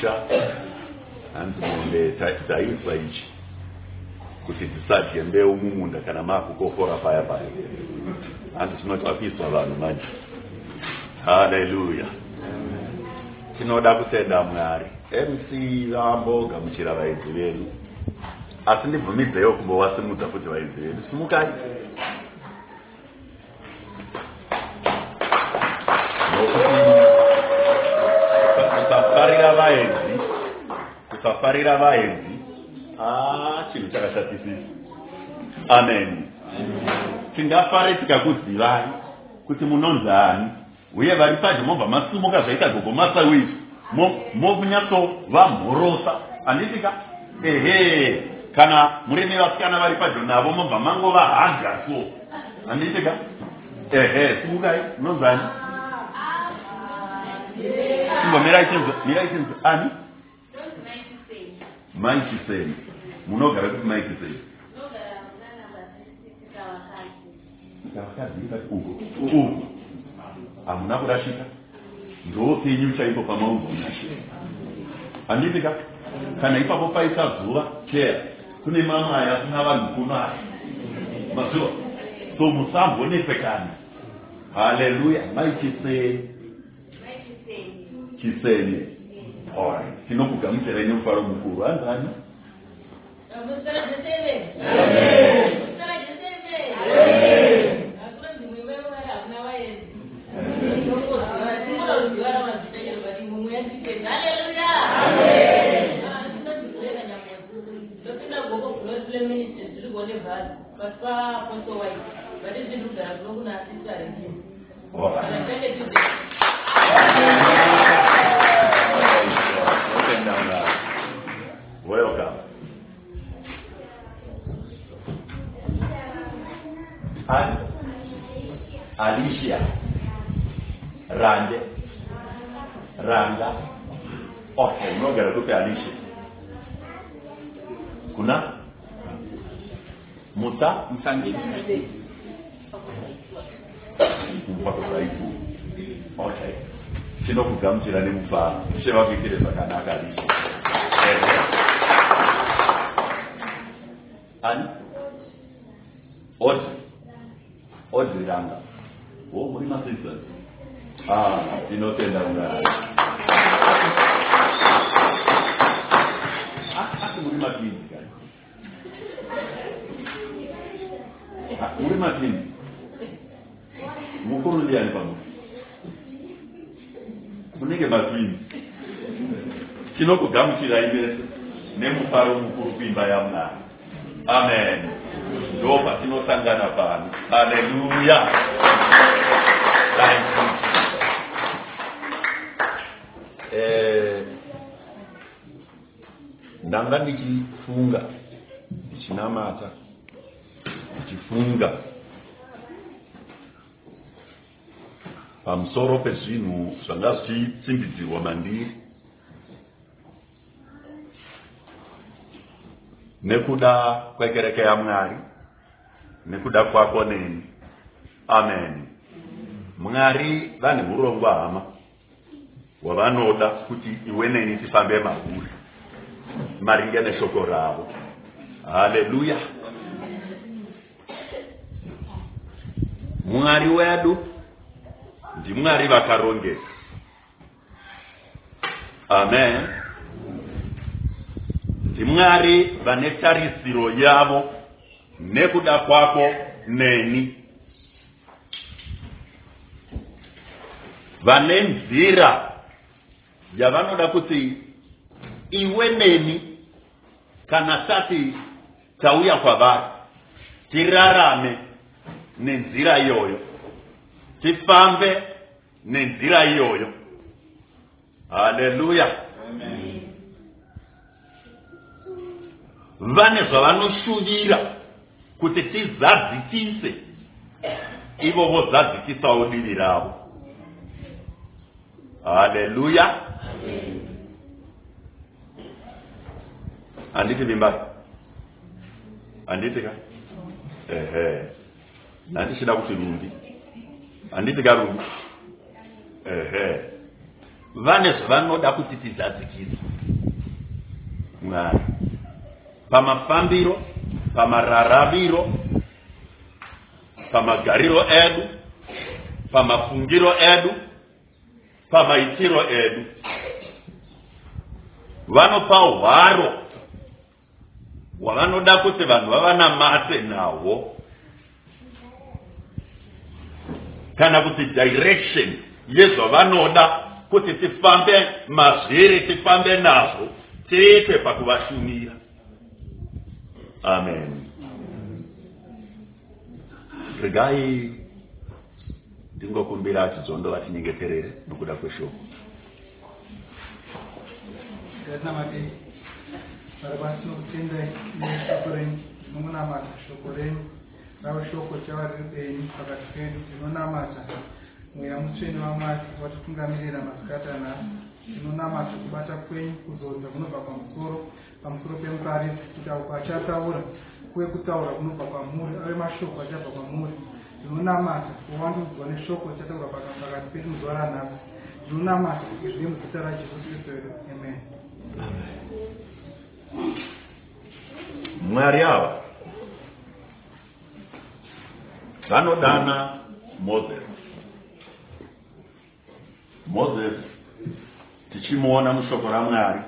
musha hanzi mombe ta- dzaiswa ichi kuti dzisadye mbeu mumunda kana maakukokora paya paya. Hanzi tinoti vapiswa vanhu manje. Haleluya. Tinoda kutenda mwari. Mc vambogamuchira vaedzi vedu. Asi ndibvumidzewo kumbowasimudza kuti vaedzi vedu. Simukai kusafarira vaenzi. A chinhu chakashatisisa amen. Tingafare tikakuzivai kuti munonzani. Uye vari padyo mobva masimuka zvaita gogo masawisi. Mokunyatsova mhorosa handitika ehe kana muri nevasikana vari padyo navo mobva mangova haga so handitika ehe simukai munonzani? Ingomira ichinzwa mira ichinzwa ani maichiseni munogara kuti maichiseni vakadzi ikati uko uko hamuna kurashika. Ndopenyu chaipo pamauzonashika handitika kana ipapo paisa zuva chera kune mamaya kuna vanhu kunaya mazuva. So musambonetsekana haleluya maichiseni chiseni Alright. Tinokugamuchirai nemufaro mukuru anzani Tenda musa musangini mupakosaiku okay. Tinokugamuchira nemufaro chevakuitire zvakanaka alicia Ehe. ani? Odi odi ranga wo muri masisters ah tinotenda mwari Ah, asi muri matwins kani Ah, muri matwins mukuru ndiani pamuti munenge matwins tinokugamuchirai mese nemufaro mukuru kuimba yamwari amen. Ndo patinosangana pano Jesus. Eh, ndanga ndichifunga ndichinamata ndichifunga pamusoro pezvinhu zvanga zvichitsimbidzirwa mandiri. Nekuda kwekereke yamwari nekuda kwako neni. Amen. Mwari vane urongwa hama hwavanoda kuti iwe neni tifambe mahuri maringe neshoko ravo. Haleluya mwari wedu ndimwari vakarongesa amen. Ndimwari vane tarisiro yavo nekuda kwako neni. Vane nzira yavanoda kuti iwe neni kana tati tauya kwavari tirarame nenzira iyoyo tifambe nenzira iyoyo haleluya. Vane zvavanoshuvira kuti tizadzikise ivo vozadzikisawo divi ravo. Haleluya. Handiti vimbai handiti ka? Ehe handichida kuti rumbi handiti karumbi ehe. Vane zvavanoda kuti tizadzikise mwari pamafambiro pamararaviro pamagariro edu pamafungiro edu pamaitiro edu. Vanopa hwaro hwavanoda kuti vanhu vavanamate nahwo kana kuti direction yezvavanoda kuti tifambe mazviri tifambe nazvo tiite pakuvashumira. Amen. Regai ndingokumbira chizondo vatinyengeterere nokuda kweshoko. Ngatinamate vari pasi nokutendai neshoko renyu tinomunamata shoko renyu ravo shoko chava riri penyu pakati pedu tinonamata. Mweya mutsvene wamwari watitungamirira masikati anhasi tinonamata kubata kwenyu kuzodza kunobva pamusoro pamusoro pemuparidzi kuti auko achataura kuve kutaura kunobva kwamuri ave mashoko achabva kwamuri. Tinonamata kuwandudzwa neshoko richataurwa pakati pedu muzuva ranhasi tinonamata kuti zvive muzita rajesu kristu wedu amen. Mwari ava vanodana mozesi mozesi tichimuona mushoko ramwari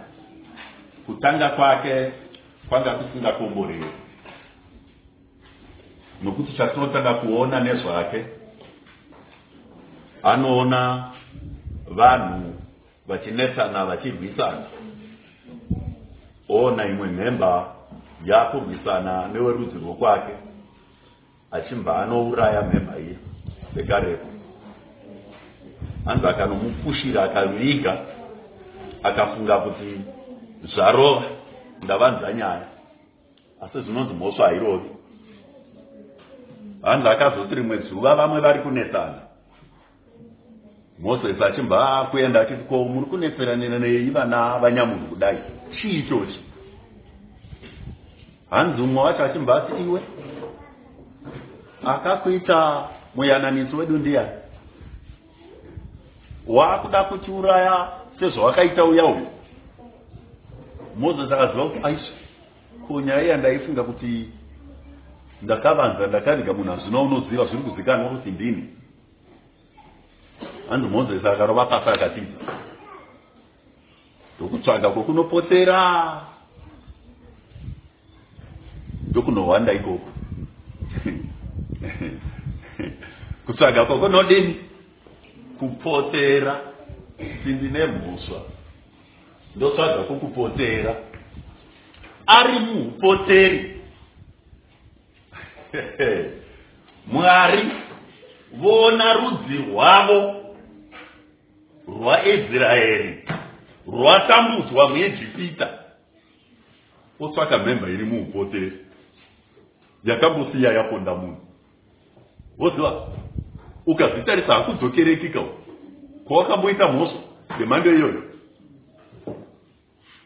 kutanga kwake kwanga kusingakomborewi nokuti chatinotanga kuona nezvake anoona vanhu vachinetsana vachirwisana oona imwe mhemba yakurwisana newerudzi rwokwake achimbva anouraya mhemba iye sekarepo hanzi akanomupushira akaviga akafunga kuti zvarova ndavanza nyaya asi zvinonzi mhosva hairovi. Hanzi akazoti rimwe zuva vamwe vari kunetsana mozesi achimbva kuenda achiti ko muri kunetserana nei vana vanyamunhu kudai? Chii ichochi? Hanzi umwe wacho achimbva ati iwe akakuita muyananisi wedu ndiyani waakuda kutiuraya sezvawakaita uya uyu mozesi akaziva kuti aiswa ko nyaya iya ndaifunga kuti ndakavanza ndakariga munhu hazvino unoziva zviri kuzikanwa kuti ndini. Hanzi mozesi akarova pasi akatiza ndokutsvaga kwokunopotera ndokunohwanda ikoko kutsvaga kwokunodini kupotera sindi nemhuswa. Ndotsvaga kwokupotera ari muupoteri mwari vona rudzi rwavo rwaisraeri rwatambudzwa muijipita otsvaka mhemba iri muupoteri yakambosiya yaponda munhu. Woziva ukazitarisa hakudzokerekika kwawakamboita mhosva yemhando iyoyo.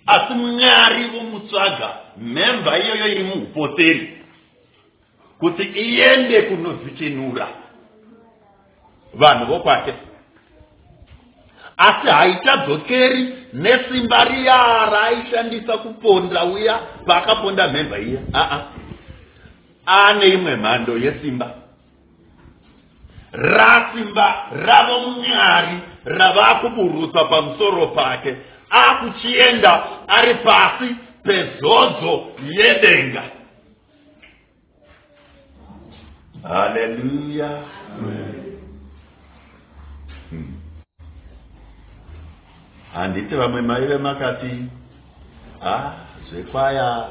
Asi mwari vomutsvaga mhemba iyoyo iri muupoteri kuti iende kunodzikinura vanhu vokwake. Asi haichadzokeri nesimba riya raaishandisa kuponda uya paakaponda mhemba iya. Aa ane imwe mhando yesimba rasimba ravo mwari ravakuburutsa pamusoro pake. Akuchienda ari pasi pezodzo yedenga. Haleluya handiti vamwe maive makati ha zvekwaya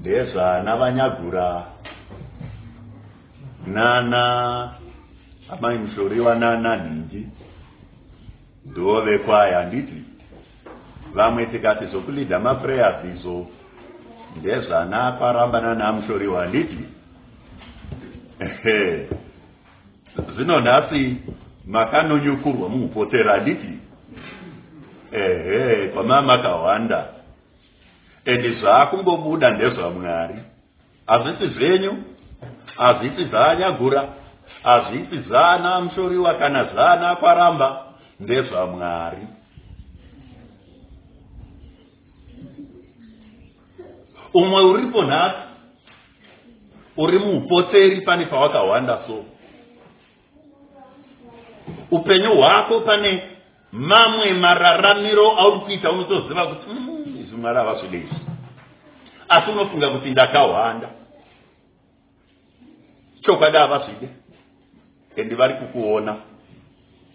ndezvana vanyagura nana amai mushori wanana nhingi ndo vekwaya handiti vamwe tikati zokulidha maprayers izvo ndezvana kwarambana namushori wanditi zvino nhasi makanonyukurwa muupotera handiti ehe kwama makawanda. Ende zvaakungobuda ndezvamwari hazvisi zvenyu hazvisi zvaanyagura hazvisi zvaana mushoriwa kana zvaana kwaramba. Ndezvamwari umwe uripo nhasi uri muupoteri pane pawakawanda so. Upenyu hwako pane mamwe mararamiro auri kuita unotoziva kuti "Mm, izvi mwari havazvide izvi asi unofunga kuti ndakawanda chokwadi havazvide endi vari kukuona.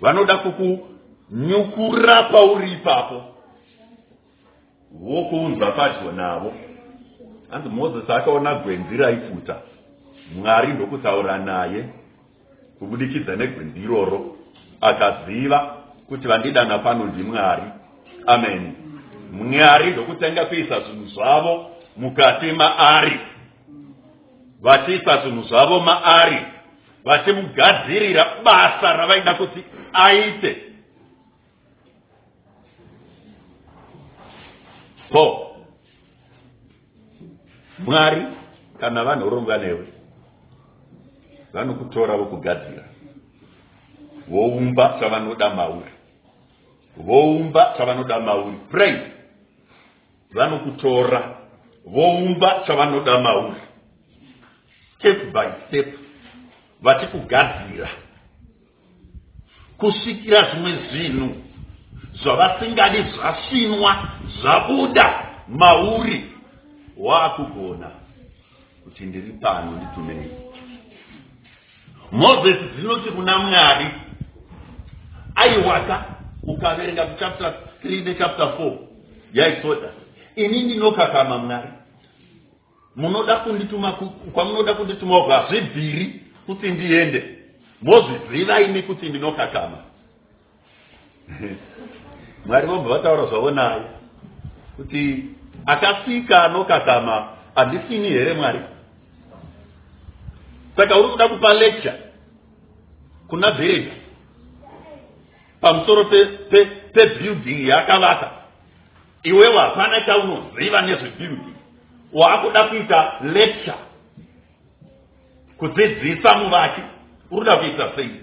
Vanoda kukunyukura pauri ipapo. Wokuunzwa padyo navo. Hanzi mozisi akaona gwenzi raipfuta mwari ndokutaura naye kubudikidza negwenzi iroro. Akaziva kuti vandidana pano ndimwari amen. Mwari ndokutanga kuisa zvinhu zvavo mukati maari vachiisa zvinhu zvavo maari vachimugadzirira basa ravaida kuti aite. Po mwari kana vanhorongwa newe vanokutora vokugadzira. Voumba chavanoda mauri. Voumba chavanoda mauri. Pray. Vanokutora. Voumba chavanoda mauri step by step vachikugadzira kusvikira zvimwe zvinhu zvavasingadi zvasvinwa zvabuda mauri waakugona kuti ndiri pano nditumei mozisi dzinoti kuna mwari aiwaka ukaverenga kuchapter 3 nechapter 4 yaitoda ini ndinokakama mwari munoda kundituma ku- kwamunoda kundituma kwa zvibhiri kuti ndiende. Mozviziva ini kuti ndinokakama. Mwari vobva vataura zvavo naye kuti akasika anokakama handisini here mwari? Saka uri kuda kupa lecture kuna bhiridha pamusoro pebuilding pe, pe building yaakavaka iwewe hapana chaunoziva nezvebuilding waakuda kuita lecture. Kudzidzisa muvaki uri kuda kuita sei?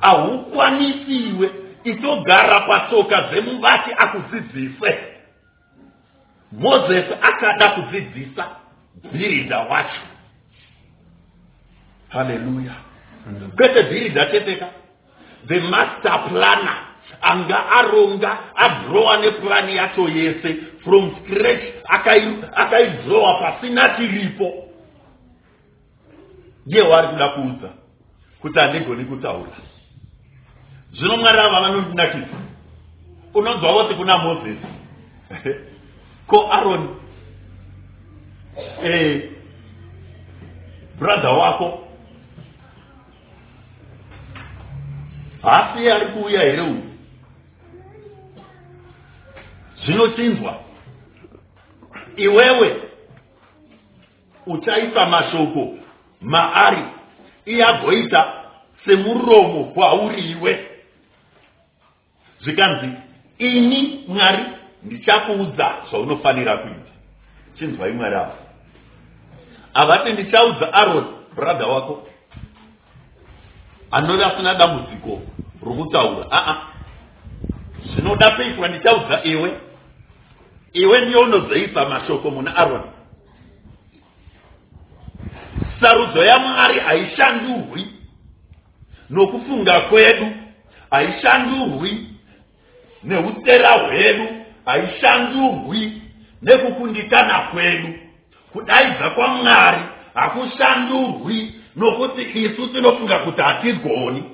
Haukwanisi iwe itogara patsoka dzemuvaki akudzidzise. Mozisi akada kudzidzisa bhiridha wacho. Haleluya. Kwete bhiridha cheteka the master planner anga aronga adhirowa nepurani yacho yese from scratch akai- akaidhirowa pasina chiripo ndiye wari kuda kuudza kuti handigoni kutaura. Zvino mwari ava vanondinakidza unonzwa woti kuna mozisi ko aroni eh, brother wako hasi ari kuuya here uyu zvinochinzwa iwewe uchaisa mashoko maari iye agoita semuromo kwauri iwe zvikanzi ini mwari ndichakuudza zvaunofanira kuita. Chinzwai mwari avo havati ndichaudza aroni brother wako anove asina dambudziko rokutaura. Aa zvinoda kuitwa ndichaudza iwe iwe ndiyo unozoisa mashoko muna aroni sarudzo yamwari haishandurwi. Nokufunga kwedu haishandurwi. Neutera hwedu haishandurwi. Nekukundikana kwedu kudaidza kwamwari hakushandurwi. Nokuti isu tinofunga kuti hatigoni.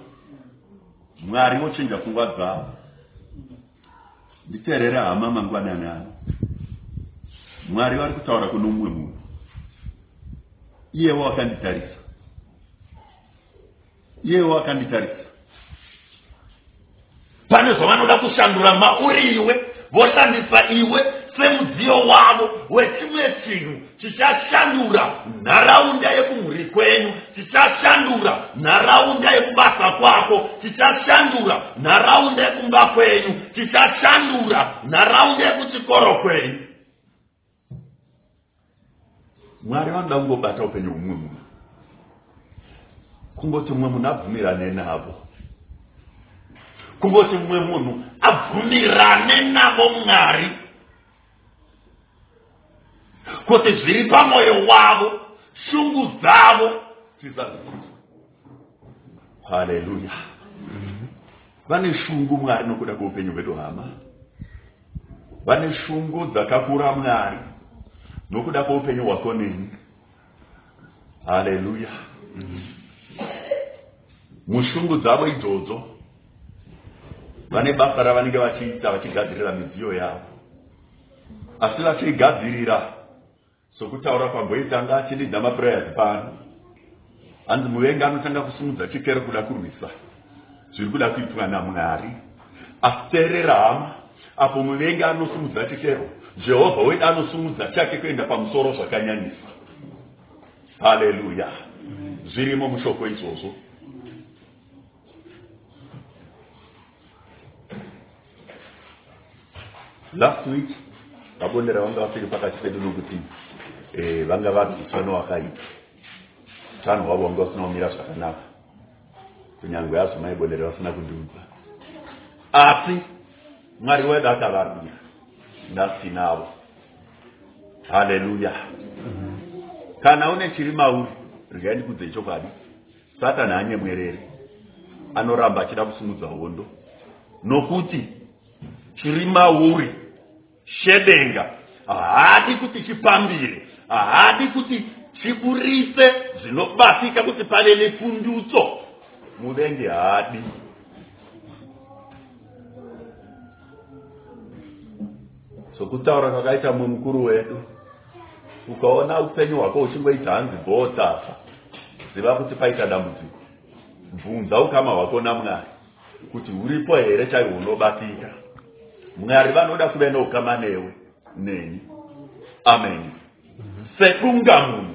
Mwari wochinja pfungwa dzavo nditeerere hama mangwanani ano mwari vari kutaura kuno mumwe munhu. Iyewo akanditarisa. Iyewo akanditarisa. Pane zvavanoda kushandura mauri iwe voshandisa iwe semudziyo wavo wechimwe chinhu chichashandura nharaunda yekumhuri kwenyu chichashandura nharaunda yekubasa kwako chichashandura nharaunda yekumba kwenyu chichashandura nharaunda yekuchikoro kwenyu mwari vanoda kungobata upenyu humwe munhu kungoti mumwe munhu abvumirane navo. Kungoti mumwe munhu abvumirane navo mwari. Kuti zviri pamwoyo wavo shungu dzavo dzisazivisa haleluya. Vane shungu mwari nokuda kweupenyu hwedu hama. Vane shungu dzakakura mwari nokuda kweupenyu hwako neni haleluya. Mushungu dzavo idzodzo vane basa ravanenge vachiita vachigadzirira midziyo yavo. Asi vachiigadzirira sokutaura kwamboitanga achididza mapurayers pano. Hanzi muvengi anotanga kusumudza chikero kuda kurwisa zviri kuda kuitwa namwari asi teerera hama apo muvengi anosumudza chikero jehovha wedu anosumudza chake kuenda pamusoro zvakanyanyisa. Haleluya. Zvirimo mushoko izvozvo. Last week vabondera vanga vapiri pakati pedu nokuti eh, vanga vati utano hwakaita. Utano hwavo vanga usina kumira zvakanaka. Kunyange yazvo maibondera vasina kundiudza. Asi mwari wedu akavarwira ndasinavo haleluya. Kana une chiri mauri regai ndikudze chokwadi. Satani anyemwerere anoramba achida kusumudza hondo. Nokuti chiri mauri shedenga haadi kuti chipambire haadi kuti chiburise zvinobatika kuti pave nepundutso muvengi haadi sokutaura kwakaita mumwe mukuru wedu. Ukaona upenyu hwako uchingoita hanzi bhotafa ziva kuti paita dambudziko. Bvunza ukama hwako namwari kuti uripo here chaiwo unobatika mwari vanoda kuve neukama newe neni. Amen. Sedunga munhu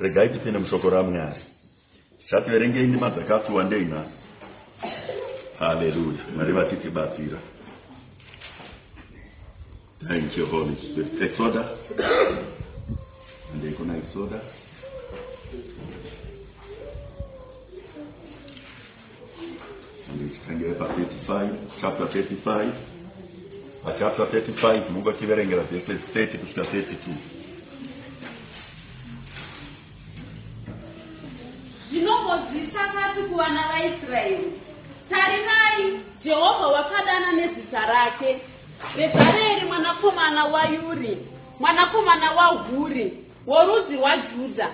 regai tipinde mushoko ramwari. Chativerengei ndima dzakasiwa ndeinhasi haleluya mwari vatitibatsira thank you holy spirit. Exoda ndeikona exoda ndichitangire pa35 chapter 35 pachapter 35 mungotiverengera verses 30 kusvika 32 zvinongozvisa kati kuvana vaisraeri. Tarirai jehovha wakadana nezita rake. Bezareri mwanakomana wayuri mwanakomana wahuri worudzi rwajudha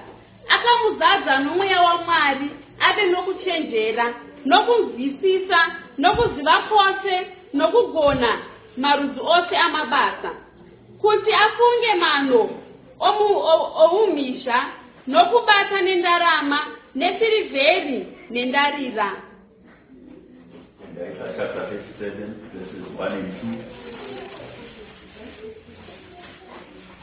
akamuzadza nomweya wamwari ave nokuchenjera nokunzwisisa nokuziva kwose nokugona marudzi ose amabasa kuti afunge mano oumhizha nokubata nendarama nesirivheri nendarira. Chapter 37 verses 1 and 2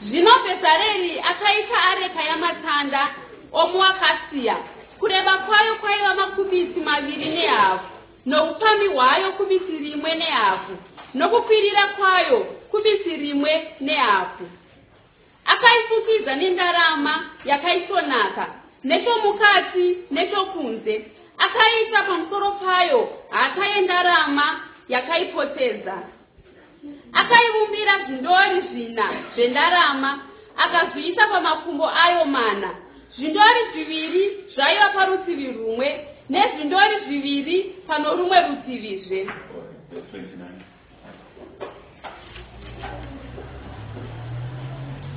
zvino bhezareri akaita areka yamatanda omuakasiya kureba kwayo kwaiva makubhiti maviri nehafu noupamhi hwayo kubhiti rimwe nehafu nokukwirira kwayo kubhiti rimwe nehafu. Akaifukidza nendarama yakaisvonaka nechomukati nechokunze. Akaisa pamusoro payo hata yendarama yakaipotedza akaivumbira zvindori zvina zvendarama akazviisa pamakumbo ayo mana. Zvindori zviviri zvaiva parutivi rumwe nezvindori zviviri pano rumwe rutivizve verse 29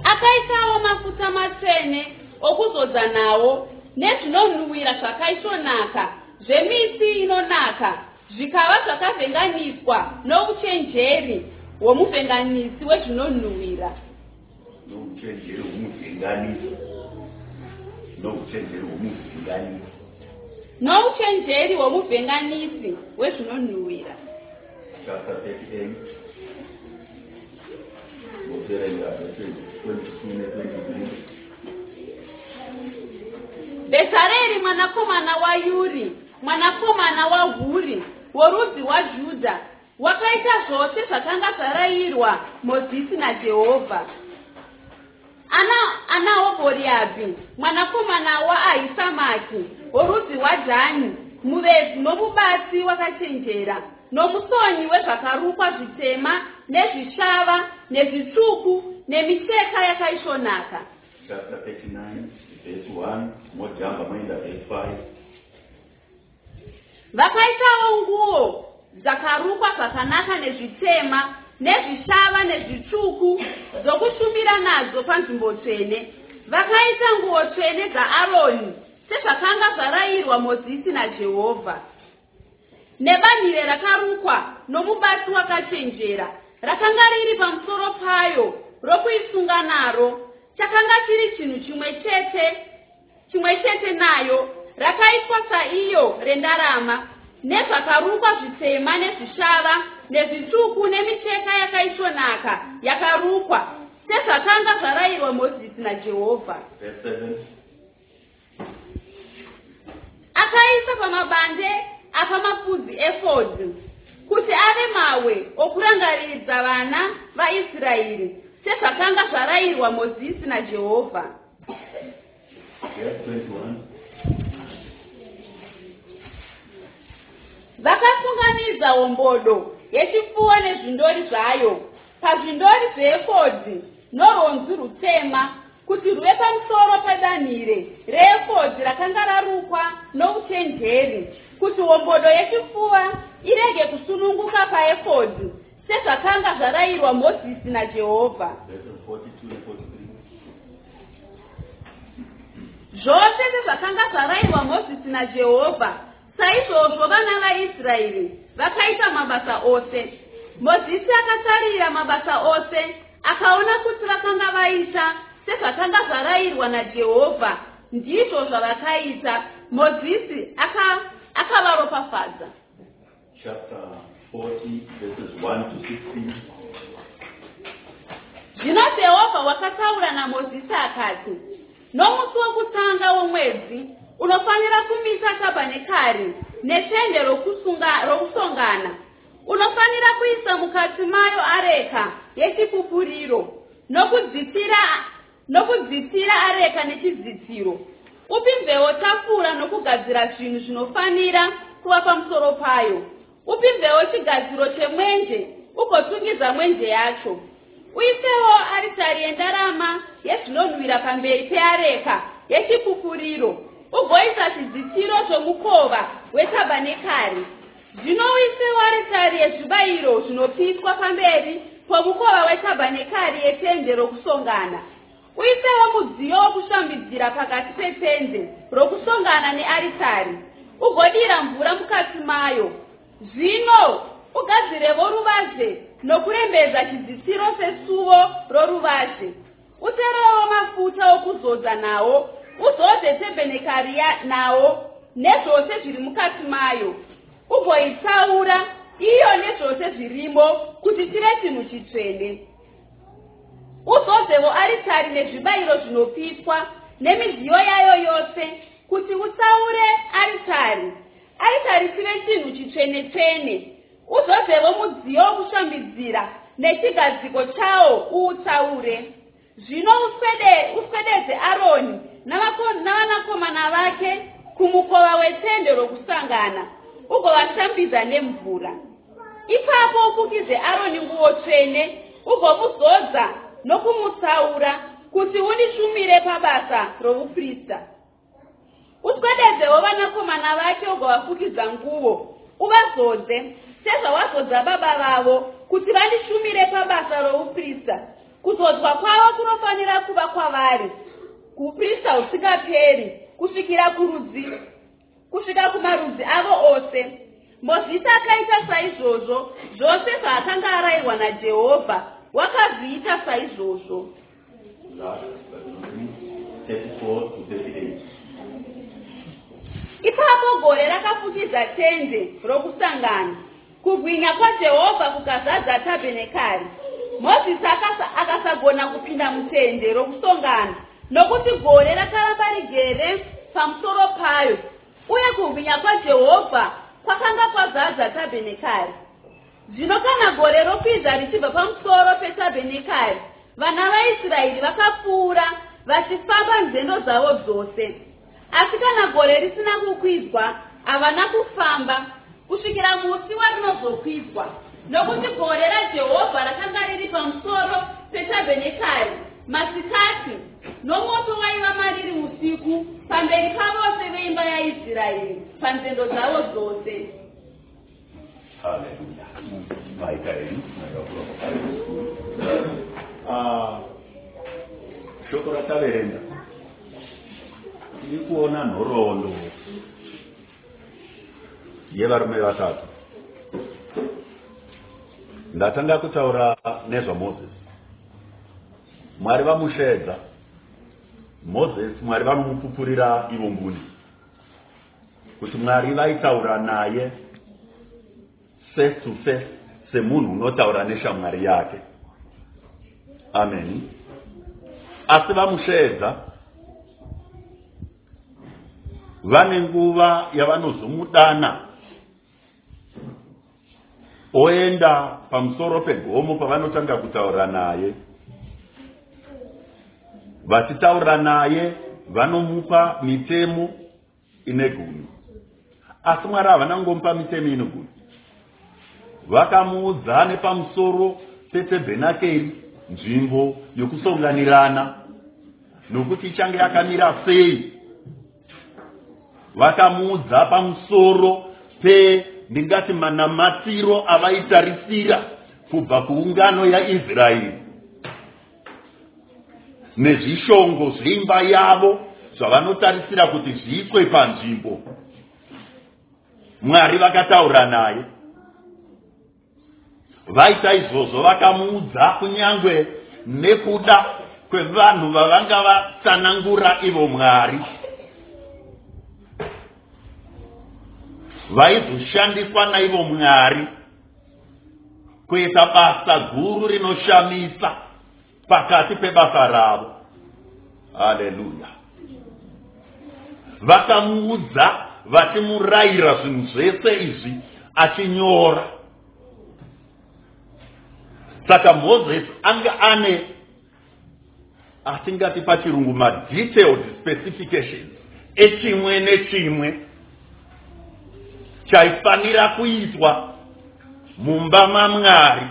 akaisawo mafuta matsvene okuzodza nawo nezvinonhuhwira zvakaisvonaka zvemiti inonaka zvikava zvakavhenganiswa nouchenjeri hwomuvhenganisi wezvinonhuhwira. Nouchenjeri hwomuvhenganisi. Nouchenjeri hwomuvhenganisi. Nouchenjeri hwomuvhenganisi wezvinonhuhwira. Chapter 38 woterenga verses 22 ne 23 bhezareri mwanakomana wayuri mwanakomana wahuri worudzi rwajudha wakaita zvose zvakanga zvarayirwa mozisi najehovha ana anaobhoriabhi mwanakomana waahisamaki worudzi rwadhani muvezi nomubati wakachenjera nomusonyi wezvakarukwa zvitema nezvishava nezvitsvuku nemicheka yakaisvonaka. Chapter 39 verse 1 mojamba 5 vakaitawo nguo dzakarukwa zvakanaka nezvitema nezvishava nezvitsvuku dzokushumira nadzo panzvimbo tsvene. Vakaita nguo tsvene dzaaroni sezvakanga zvarayirwa mozisi najehovha nebanhire rakarukwa nomubati wakachenjera rakanga riri pamusoro payo rokuisunga naro chakanga chiri chinhu chimwe chete chimwe chete nayo rakaitwa saiyo rendarama nezvakarukwa zvitema nezvishava nezvitsvuku nemicheka yakaisvonaka yakarukwa sezvakanga zvarayirwa mozisi najehovha. Verse 7 akaisa pamabande apamapfudzi efodhi kuti ave mawe okurangaridza vana vaisraeri sezvakanga zvarayirwa mozisi najehovha. Verse vakasunganidza hombodo yechipfuwo nezvindori zvayo. Pazvindori zveefodhi norwonzi rutema kuti rwuve pamusoro pedanhire reefodhi rakanga rarukwa nouchenjeri kuti hombodo yechipfuva irege kusununguka paefodhi sezvakanga zvarayirwa mozisi najehovha. Verses 42 and 43 zvose sezvakanga zvarayirwa mozisi najehovha saizvozvo vana vaisraeri vakaita mabasa ose. Mozisi akatarira mabasa ose akaona kuti vakanga vaita sezvakanga zvarayirwa najehovha. Ndizvo zvavakaita. Mozisi aka- akavaropafadza. Chapter 40 verses 1 to 16 zvino jehovha wakataura namozisi akati nomusi wokutanga womwedzi unofanira kumisa tabhanekari netende rokusongana. Unofanira kuisa mukati mayo areka yechipupuriro nokudzitira nokudzitira areka nechidzitiro upi mveo tafura nokugadzira zvinhu zvinofanira kuva pamusoro payo. Upi mveo chigadziro chemwenje ugotungidza mwenje yacho. Uisewo aritari yendarama yezvinonhuhwira pamberi peareka yechipupuriro ugoisa zvidzitiro zvomukova wetabhanekari zvino uisewo aritari yezvibayiro zvinopiswa pamberi pomukova wetabhanekari yetende rokusongana. Uisewo mudziyo wokushambidzira pakati petende rokusongana nearitari. Ugodira mvura mukati mayo. Zvino ugadzirevo ruvazhe nokurembedza chidzitiro sesuvo roruvazhe. Uterewo mafuta okuzodza nawo uzodze tebhenekari ya- nawo nezvose zviri mukati mayo. Ugoitsaura iyo nezvose zvirimo kuti chive chinhu chitsvene. Uzodzevo aritari nezvibayiro zvinopiswa nemidziyo yayo yose kuti utsaure aritari. Aritari chive chinhu chitsvene-tsvene. Uzodzevo mudziyo wokushambidzira nechigadziko chawo uutsaure. Zvino uswededze aroni navako- navanakomana vake kumukova wetende rokusangana ugovashambidza nemvura. Ipapo ufukidze aroni nguo tsvene ugomuzodza nokumutsaura kuti undishumire pabasa rouprista uswededzewo vanakomana vake ugovafukidza nguo uvazodze sezvawazodza baba vavo kuti vandishumire pabasa rouprista kuzodzwa kwavo kunofanira kuva kwavari kuprista husingaperi kusvikira kurudzi kusvika kumarudzi avo ose. Mozisi akaita saizvozvo zvose zvaakanga arayirwa najehovha wakazviita saizvozvo. Last but not least 34 to 38 ipapo gore rakafukidza tende rokusangana. Kubwinya kwajehovha kukazadza tabhenekari mozisi akasa- akasagona kupinda mutende rokusongana nokuti gore rakaramba rigere pamusoro payo uye kubwinya kwajehovha kwakanga kwazadza tabhenekari zvino kana gore rokwidza richibva pamusoro petabhenekari vana vaisraeri vakapfuura vachifamba nzendo dzavo dzose. Asi kana gore risina kukwidzwa havana kufamba kusvikira musi warinozokwidzwa nokuti gore rajehovha rakanga riri pamusoro petabhenekari masikati nomoto waiva mariri usiku pamberi pavose veimba yaisraeri panzendo dzavo dzose. Haleluya maikaeni Ah, shoko rataverenga tiri kuona nhoroondo yevarume vatatu. Ndatanga kutaura nezvamozisi mwari vamusvedza mozisi mwari vanomupupurira ivo nguni. Kuti mwari vaitaura naye face to face semunhu unotaura neshamwari yake. Amen. Asi vamusvedza vane nguva yavanozomudana oenda pamusoro pegomo pavanotanga kutaura naye vachitaura naye vanomupa mitemo ine gumi. Asi mwari havana kungomupa mitemo ine gumi. Vakamuudza nepamusoro petebhenakeri nzvimbo yokusonganirana nokuti ichange yakamira sei. Vakamuudza pamusoro pendingati manamatiro avaitarisira kubva kuungano yaisraeri nezvishongo zveimba yavo zvavanotarisira kuti zviitwe panzvimbo. Mwari vakataura naye. Vaita izvozvo vakamuudza kunyange nekuda kwevanhu vavanga vatsanangura ivo mwari. Vaizoshandiswa naivo mwari kuita basa guru rinoshamisa pakati pebasa ravo. Haleluya. Vakamuudza vachimurayira zvinhu zvese izvi achinyora. Saka mozisi anga ane atingati pachirungu madetailed specifications echimwe nechimwe chaifanira kuitwa mumba mamwari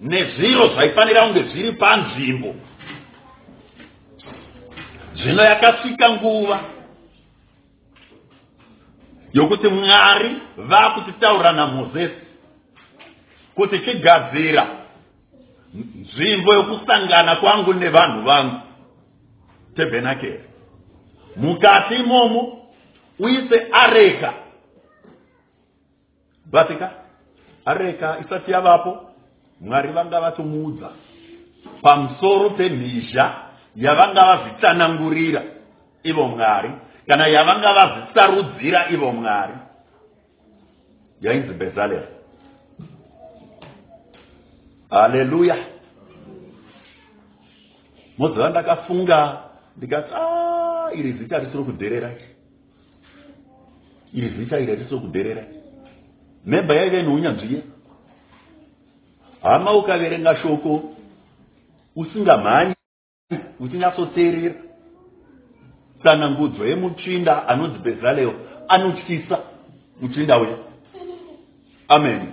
nezviro zvaifanira kunge zviri panzvimbo. Zvino yakasvika nguva yokuti mwari vaakutitaura namozisi kuti chigadzira nzvimbo yokusangana kwangu nevanhu vangu tebhenakeri mukati imomo uise areka. Batika areka isati yavapo mwari vanga vatomuudza. Pamusoro pemhizha yavanga vazvitsanangurira ivo mwari kana yavanga vazvisarudzira ivo mwari. Yainzi bezalera haleluya. Moziva ndakafunga ndikati a iri zita risiri kudherera iri zita iri risiri kudherera memba yaive neunyanzvi ye hama ukaverenga shoko usingamhanyi uchinyatsoteerera tsanangudzo yemutsvinda anonzi bezaleo anotyisa mutsvinda uya amen.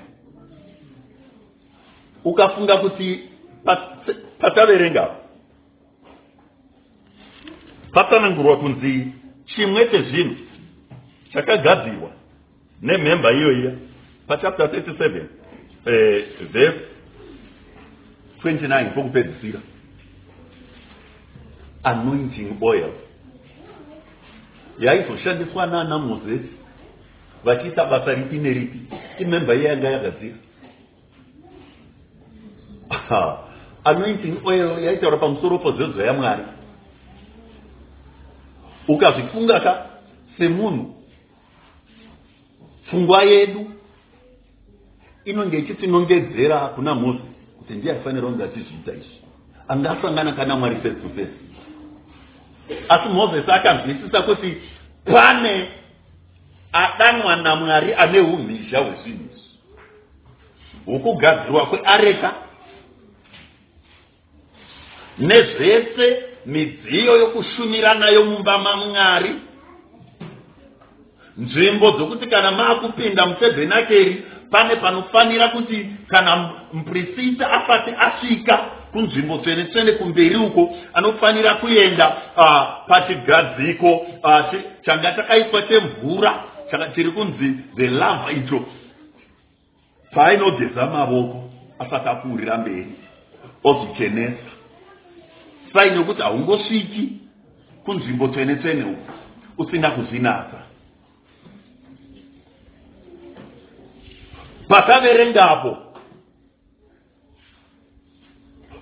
Ukafunga kuti pataverenga patsanangurwa kunzi chimwe chezvinhu chakagadzirwa nemhemba iyoiya pachapter 37 eh, verse 29 pokupedzisira anointing oil. Yaizoshandiswa naana mozesi vachiita basa ripi neripi imhemba iya yanga yagadzira anointing oil yaitaura pamusoro pozvezo yamwari ukazvifunga ka semunhu pfungwa yedu inonge ichitinongedzera kuna mozisi kuti ndiye aifanira kunge achizviita izvi angasangana kana mwari face to face. Asi mozisi akanzwisisa kuti pane adanwa namwari ane umhizha hwezvinhu. Izvi hwokugadzirwa kweareka nezvese midziyo yokushumira nayo mumba mamwari. Nzvimbo dzokuti kana maakupinda mutabhenakeri pane panofanira kuti kana muprofita asati asvika kunzvimbo tsvene tsvene kumberi uko anofanira kuenda uh, pachigadziko uh, changa chakaiswa chemvura chiri kunzi the lava icho paainogeza mavoko asati akuurira mberi ozvichenesa saini yokuti haungosviki kunzvimbo tsvene tsvene uko usina kuzvinatsa pataverengapo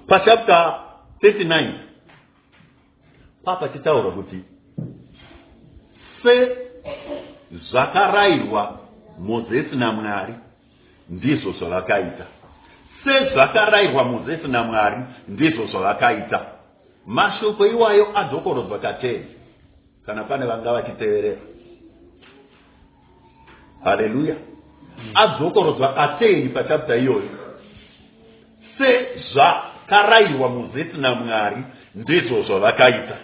pachapta 39 papachitaura kuti sezvakarayirwa mozesi namwari ndizvo zvavakaita. Sezvakarayirwa mozesi namwari ndizvo zvavakaita. Mashoko iwayo adhokorodzwa katei kana pane vanga vachiteverera haleluya adzokorodzwa katei pachapta iyoyo? Sezvakarayirwa muzeti namwari ndizvo zvavakaita.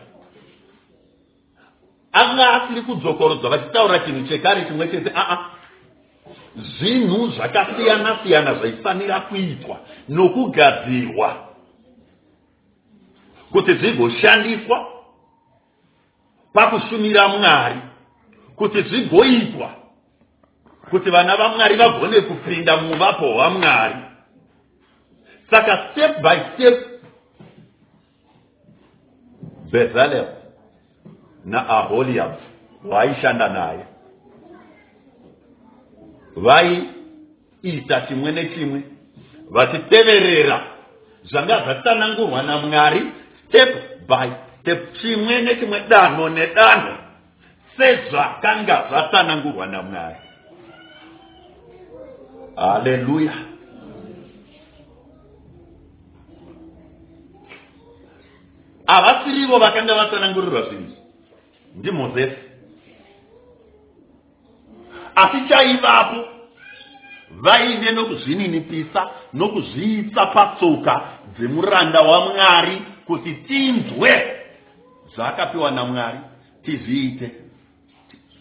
Anga asiri kudzokorodzwa vachitaura chinhu chekare chimwe chete aa. Zvinhu zvakasiyana siyana zvaifanira kuitwa nokugadzirwa kuti zvigoshandiswa pakushumira mwari kuti zvigoitwa kuti vana vamwari vagone kupinda muvapo hwamwari saka step by step bezalel naaholiab vaishanda naye. Vaiita chimwe nechimwe vachiteverera zvanga zvatsanangurwa namwari step by step chimwe nechimwe danho nedanho sezvakanga zvatsanangurwa namwari haleluya havasirivo vakanga vatsanangurirwa zvinhu. Ndimozesi asi chaivapo vaine nokuzvininipisa nokuzviitsa patsoka dzemuranda wamwari kuti tinzwe zvaakapiwa namwari tizviite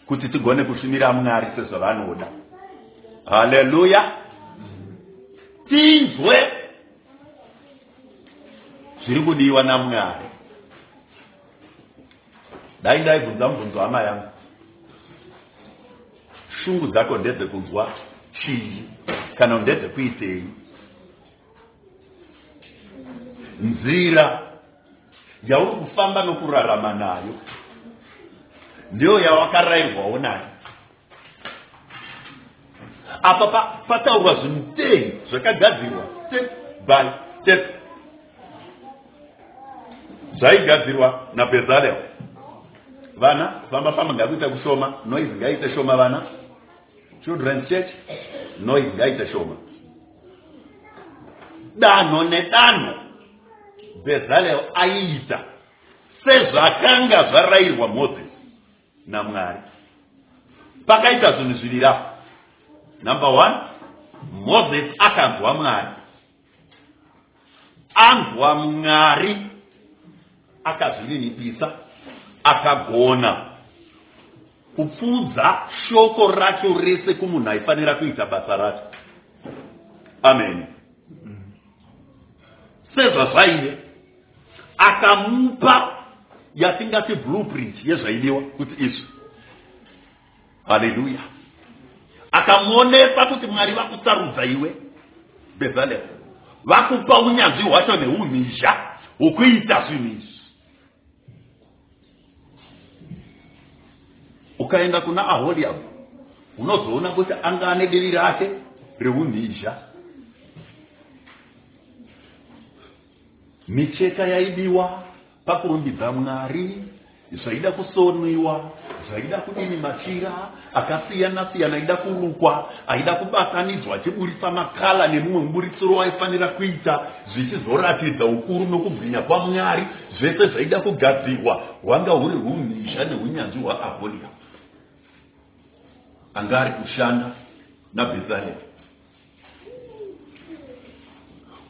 kuti tigone kushumira mwari sezvavanoda haleluya tinzwe. Zviri kudiwa namwari. Dai ndaibvunza mubvunzo hama yangu shungu dzako ndedzekunzwa chii? Kana ndedzekuitei nzira yauri kufamba nokurarama nayo ndiyo yawakarayirwawo nayo apa pataurwa zvinhu tei zvakagadzirwa. Step by step zvaigadzirwa nabezalel vana kufamba famba ngakuita kushoma. Noise ngaite shoma vana. Children's church noise ngaite shoma. Danho nedanho bezalel aiita sezvakanga zvarayirwa mozisi namwari. Pakaita zvinhu zviviri apo number one mozisi akanzwa mwari. Anzwa mwari akazvininipisa akagona kupfudza shoko racho rese kumunhu aifanira kuita basa racho amen. Sezvazvaive akamupa yatingati blueprint yezvaidiwa kuti izvi. Haleluya akamuonesa kuti mwari vakusarudza iwe. Bezalel vakupa unyanzvi hwacho neumhizha hwokuita zvinhu izvi. Ukaenda kuna aholiab unozoona kuti anga ane divi rake reumhizha micheka yaidiwa pakurumbidza mwari zvaida kusoniwa zvaida kudini machira akasiyana siyana aida kurukwa aida kubatanidzwa achiburisa makala nemumwe muburitsiro waifanira kuita zvichizoratidza ukuru nokubwinya kwamwari zvese zvaida kugadzirwa. Hwanga huri umhizha neunyanzvi hwaaholia anga ari kushanda nabhezaleri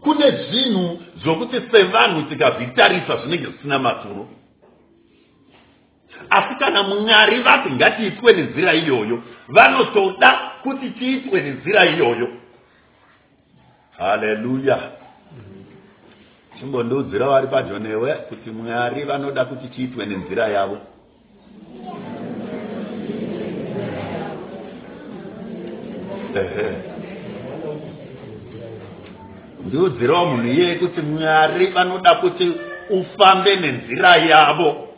kune zvinhu zvokuti sevanhu tikazvitarisa zvinenge zvisina maturo asi kana mwari vati ngatiitwe nenzira iyoyo. Vanotoda kuti tiitwe nenzira iyoyo. Haleluya. Chimbondiudzira vari padyo newe kuti mwari vanoda kuti tiitwe nenzira yavo. Ndiudzirawo munhu iyeye kuti mwari vanoda kuti ufambe nenzira yavo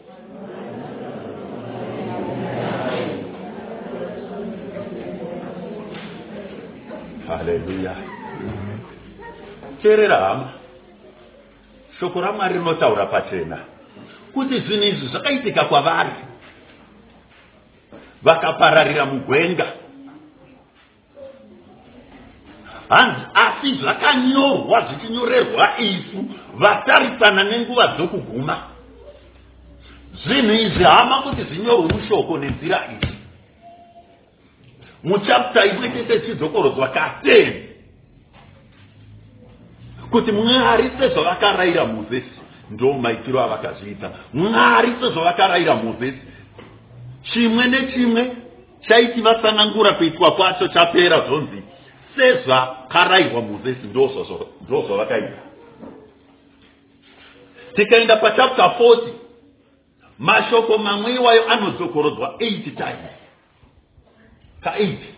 haleluya teerera hama. Shoko ramwari rinotaura pachena. Kuti zvinhu izvi zvakaitika kwavari? Vakapararira mugwenga. Hanzi asi zvakanyorwa zvichinyorerwa isu vatarisana nenguva dzokuguma. Zvinhu izvi hama kuti zvinyorwe mushoko nenzira idzi muchapta imwe chete chidzokorodzwa kateni kuti mwari sezvavakarayira mozesi ndo maitiro avakazviita. Mwari sezvavakarayira mozesi chimwe nechimwe chaiti vasanangura kuitwa kwacho chapera zvonzi sezvakarayirwa mozesi ndo zvavakaita. Tikaenda pachapta 40 mashoko mamwe iwayo anodzokorodzwa 8 times ka8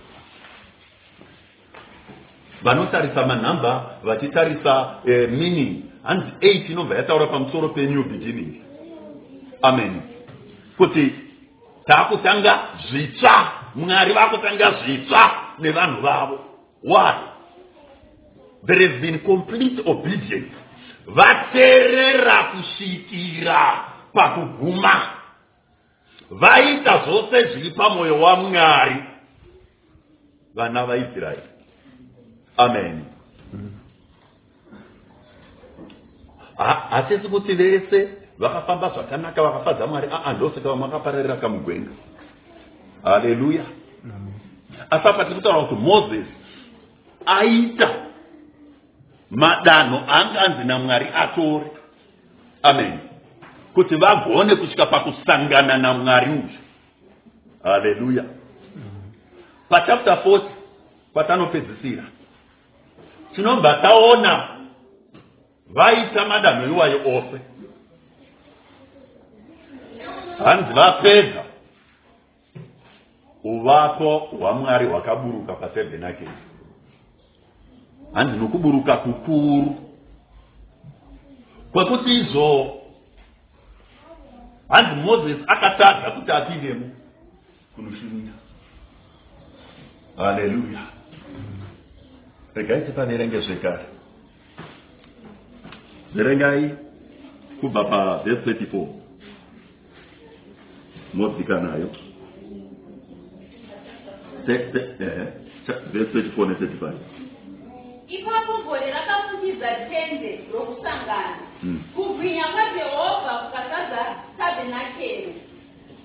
vanotarisa manhamba vachitarisa eh, meaning. Hanzi 8 inobva yataura pamusoro penew beginning. Amen. Kuti taakutanga zvitsva mwari vaakutanga zvitsva nevanhu vavo. Why? There has been complete obedience. Vateerera kusvikira pakuguma. Vaita zvose zviri pamwoyo wamwari vana vaisraeri amen. Hatisi kuti vese vakafamba zvakanaka vakafadza mwari. Aa ndosaka vamwe vakapararira kamugwenga. Haleluya asi apa tiri kutaura kuti mozisi aita madanho aanganzi namwari atore. Amen. Kuti vagone kusvika pakusangana namwari uyu. Haleluya pachapta 40 kwatanopedzisira tinobva taona vaita madanho iwayo ose. Hanzi vapedza uvako hwamwari hwakaburuka patabhenakeri hanzi nokuburuka kukuru. Kwekuti izvo hanzi mozisi akatadza kuti apindemo kunoshumira haleluya regai tipanerenge zvekare verengai kubva pavhesi 34 modzika nayo vhesi 34 ne35 ipapo gore rakafukidza tende rokusangana. Mm. kubwinya kwajehovha kukazadza tabhenakeri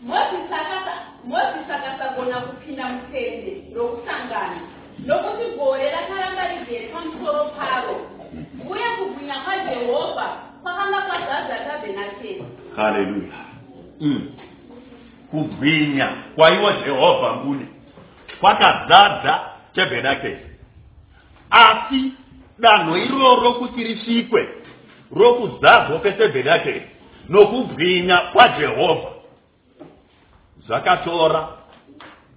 mozisi akasa- mozisi akasagona kupinda mutende rokusangana. Nokuti gore rakaramba rigere pamusoro paro. Uye kubwinya kwajehovha kwakanga kwazadza tabhenakeri. Haleluya mm. kubwinya kwaiwo jehovha mbune kwakazadza tebhenakeri asi danho iroro kuti risvikwe rokuzadzwa kwetebhenakeri nokubwinya kwajehovha zvakatora.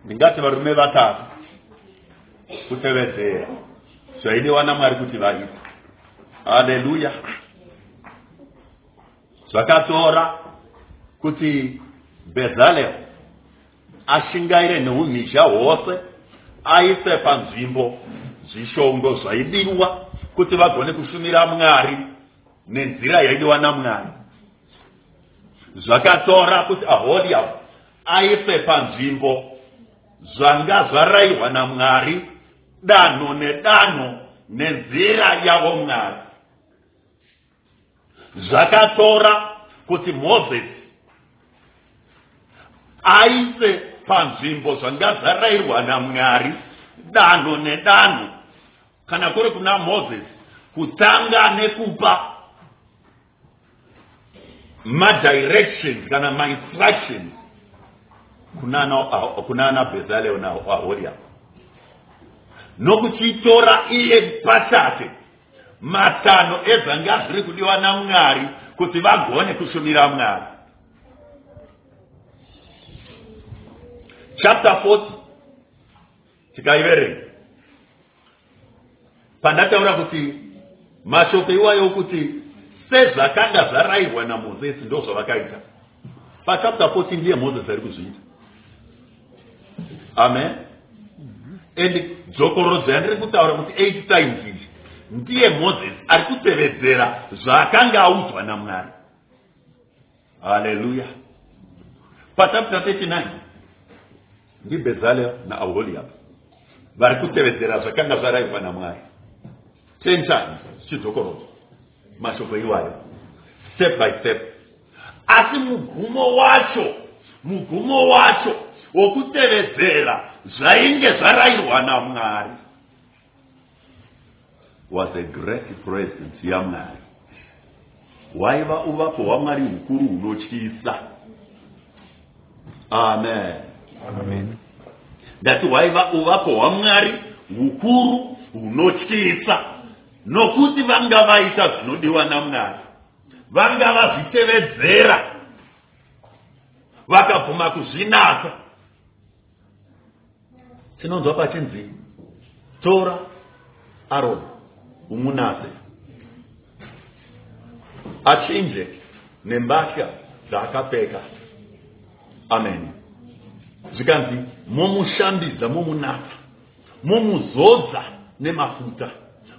Ndingati varume vatatu. Kutevedzera. Zvaidiwa namwari kuti vaite. Haleluya. Zvakatora kuti bezalel ashingaire neumhizha hwose aise panzvimbo zvishongo zvaidiwa kuti vagone kushumira mwari nenzira yaidiwa namwari. Zvakatora kuti aholiab aise panzvimbo zvanga zvarayirwa namwari danho nedanho nenzira yavo mwari. Zvakatora kuti mozisi aise panzvimbo zvanga zvarayirwa namwari danho nedanho. Kana kuri kuna mozisi kutanga nekupa madirections kana mainstructions kunana kunana bezaleo naahoriamu nokuchitora iye pachake matanho ezvanga zviri kudiwa namwari kuti vagone kushumira mwari chapter 40 tikaiverenga pandataura kuti mashoko iwayo okuti sezvakanga zvarayirwa namozisi ndo zvavakaita pachapter 14 ndiye mozisi ari kuzviita amen. And dzokorodzo yandiri kutaura kuti eight times izvi ndiye mozisi ari kutevedzera zvaakanga audzwa namwari. Haleluya pachapter 39 ndibezaleo naaholiab vari kutevedzera zvakanga zvarayirwa namwari. Ten times zvichidzokorodzwa mashoko iwayo step by step. Asi mugumo wacho mugumo wacho wokutevedzera zvainge zvarayirwa namwari. Was a great presence yamwari waiva uvapo hwamwari hukuru hunotyisa amen. Amen. ndati hwaiva uvapo hwamwari hukuru hunotyisa nokuti vanga vaita zvinodiwa namwari. Vanga vazvitevedzera. Vakabvuma kuzvinatsa tinonzwa pachinzi tora aroni umunase achinje nembatya dzaakapfeka. Amen. Zvikanzi momushambidza momunatsa momuzodza nemafuta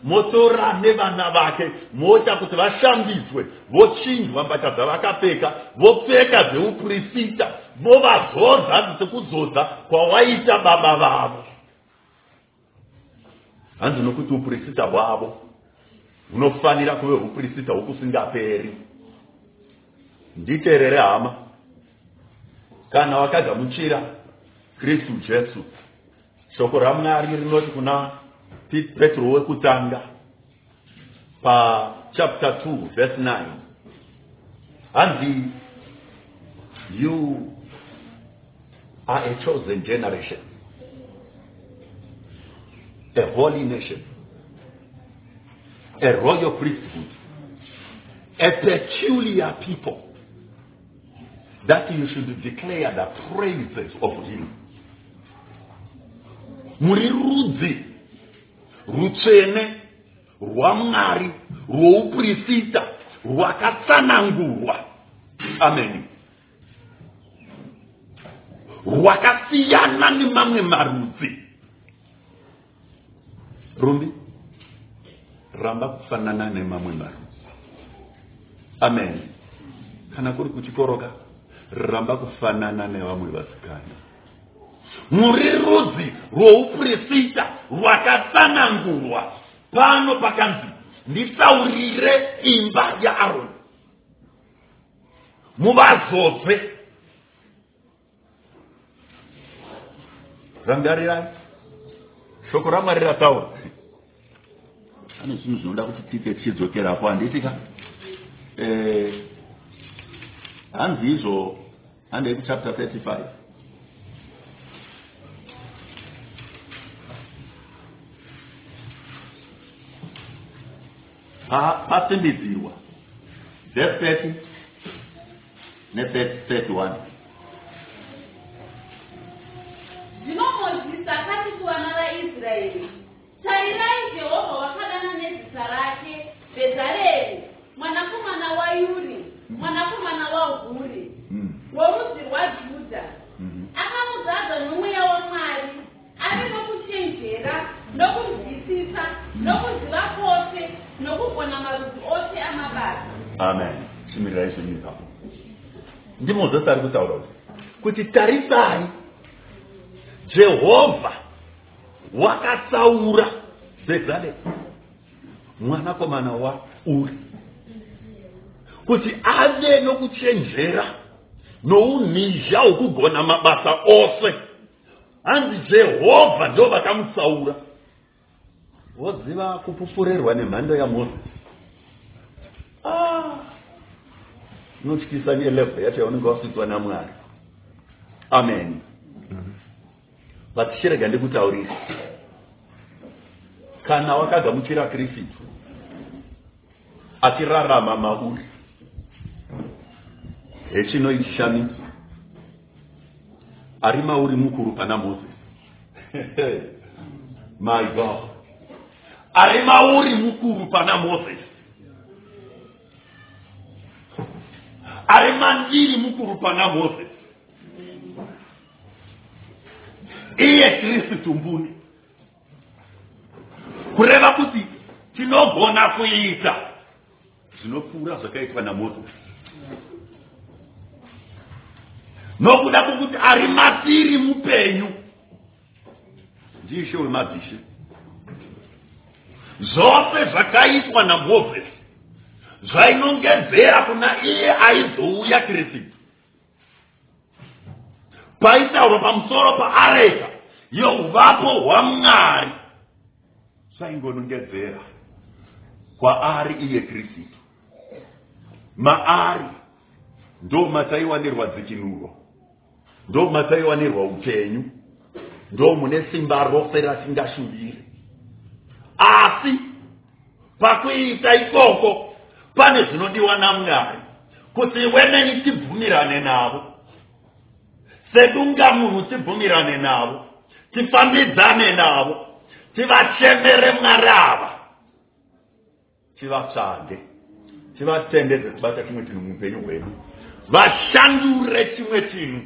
motora nevana vake moita kuti vashambidzwe vochinjwa mbatya dzavakapfeka vopfeka dzeuprofita vovazodza sekuzodza kwawaita baba vavo. Hanzi nokuti uprofita hwavo hunofanira kuve uprofita hwokusingaperi nditeerere hama kana wakagamuchira kristu jesu shoko ramwari rinoti kuna petro wekutanga pachapter 2 verse 9 hanzi you are a chosen generation. A holy nation. A royal priesthood. A peculiar people. That you should declare the praises of him. Muri rudzi rutsvene rwamwari rwouprofita rwakatsanangurwa. Amen. Rwakasiyana nemamwe marudzi. Rumbi ramba kufanana nemamwe marudzi. Amen. Kana kuri kuchikoroka ramba kufanana nevamwe vasikana muri rudzi rwouprofita rwakatsanangurwa. Pano pakanzi nditsaurire imba yaaroni. Muvazodze rangarirai shoko ramwari rataura ane zvinhu zvinoda kuti tiite tichidzokerapo handitika eh, hanzi izvo handei kuchapter 35 pasimbidzirwa verse 30 ne31 zvino mozisi akati kuvana vaisraeri tarirai jehovha wakadana nezita rake bhezareri mwanakomana wayuri mwanakomana wahuri Mm. worudzi rwajudha Mhm. akamuzadza nomweya wamwari ave nokuchenjera nokunzwisisa nokuziva nokugona marudzi ose amabasa amen. Shimirirai zvenyu ipapo ndimozisi ari kutaura kuti kuti tarisai jehovha wakatsaura bezaleli mwanakomana wauri kuti ave nokuchenjera noumhizha hwokugona mabasa ose. Hanzi jehovha ndo vakamutsaura woziva kupupurerwa nemhando yamozisi Ah. inotyisa nelevho yacho yaunenge wasvidzwa namwari. Amen. But chirega ndikutaurira. Kana wakagamuchira kristu achirarama mauri. Hechinoichishamisa ari mauri mukuru pana mozisi. My god ari mauri mukuru pana mozisi ari mandiri mukuru pana mozisi iye kristu mbuni kureva kuti tinogona kuita zvinopfuura zvakaitwa namozisi nokuda kwokuti ari matiri mupenyu. Ndishe wemadzishe zvose zvakaitwa namozisi zvainongedzera kuna iye aizouya kristu paitaurwa pamusoro paareka yeuvapo hwamwari zvaingonongedzera kwaari iye kristu maari ndo mataiwanirwa dzikinuro ndo mataiwanirwa upenyu. Ndo mune simba rose rasingashuviri asi pakuita ikoko pane zvinodiwa namwari kuti wemeni tibvumirane navo. Sedunga munhu tibvumirane navo tifambidzane navo tivachemere mwari ava tivatsvage tivatendedze kubata chimwe chinhu muupenyu hwedu. Vashandure chimwe chinhu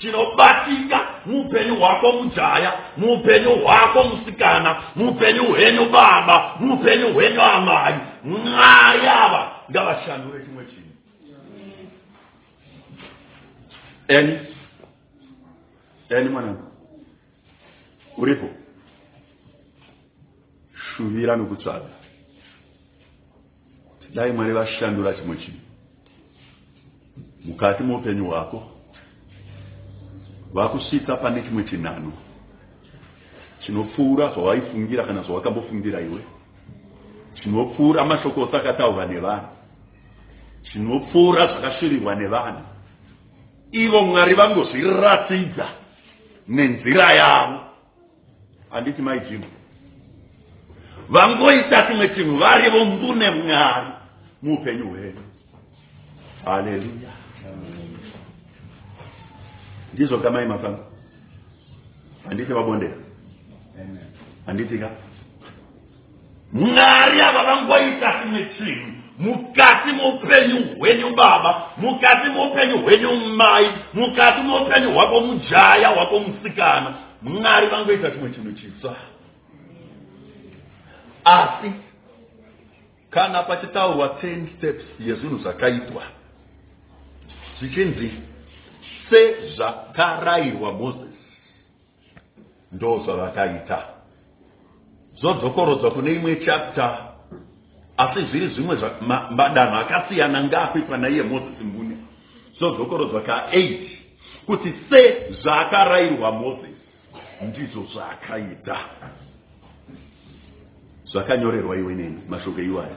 chinobatika muupenyu hwako mujaya muupenyu hwako musikana muupenyu hwenyu baba muupenyu hwenyu amai. Mwari ava ngavashandure chimwe chinhu. Eni? Eni mwanangu? Uripo? Shuvira nokutsvaga dai mwari vashandura chimwe chinhu. Mukati muupenyu hwako vakusvika pane chimwe chinhano chinopfuura zvawaifungira kana zvawakambofungira iwe. Chinopfuura mashoko ose akataurwa nevanhu. Chinopfuura zvakasvirirwa nevanhu. Ivo mwari vangozviratidza nenzira yavo handiti maijimu vangoita chimwe chinhu varivo mbune mwari muupenyu hwedu. Haleluya ndizvo kamai mafamba handiti vabondera handiti ka? Mwari ava vangoita chimwe chinhu mukati muupenyu hwenyu baba mukati muupenyu hwenyu mai mukati muupenyu hwako mujaya hwako musikana. Mwari vangoita chimwe chinhu chitsva. Asi kana pachitaurwa 10 steps yezvinhu zvakaitwa zvichinzi sezvakarayirwa mozisi ndo zvavakaita. Zodzokorodzwa kune imwe chapta asi zviri zvimwe madanho akasiyana ngaakuitwa naiye mozisi mbune. Zodzokorodzwa ka8 kuti sezvakarayirwa mozisi ndizvo zvaakaita. Zvakanyorerwa iwe neni mashoko iwayo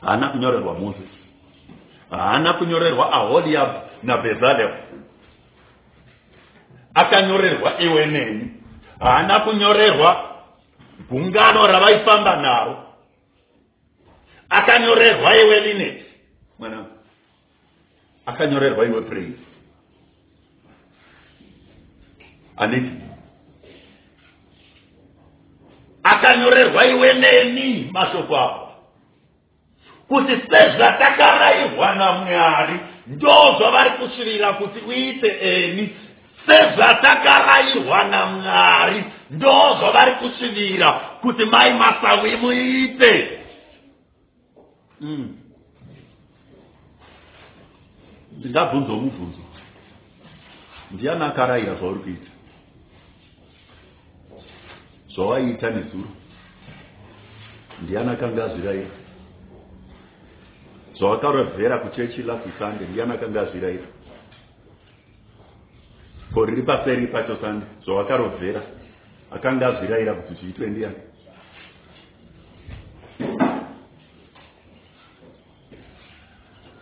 haana kunyorerwa mozisi haana kunyorerwa aholiab nabezalel. Akanyorerwa iwe neni. Haana kunyorerwa gungano ravaifamba naro. Akanyorerwa iwe lineti mwanangu akanyorerwa iwe praise. Anditi. Akanyorerwa iwe neni mashoko avo kuti sezvatakarayirwa namwari ndo zvavari kusvivira kuti uite eni. Sezvatakarayirwa namwari ndo zvavari kusvivira kuti mai masawi muite. Ndingabvunzwa mubvunzo ndiani akarayira zvauri kuita? Zvawaiita nezuro ndiani akanga azvirayira zvavakarovhera kuchechi last sunday ndiani akanga azvirayira ko riri paseri pacho sunday? Zvavakarovhera akanga azvirayira kuti zviitwe ndiani?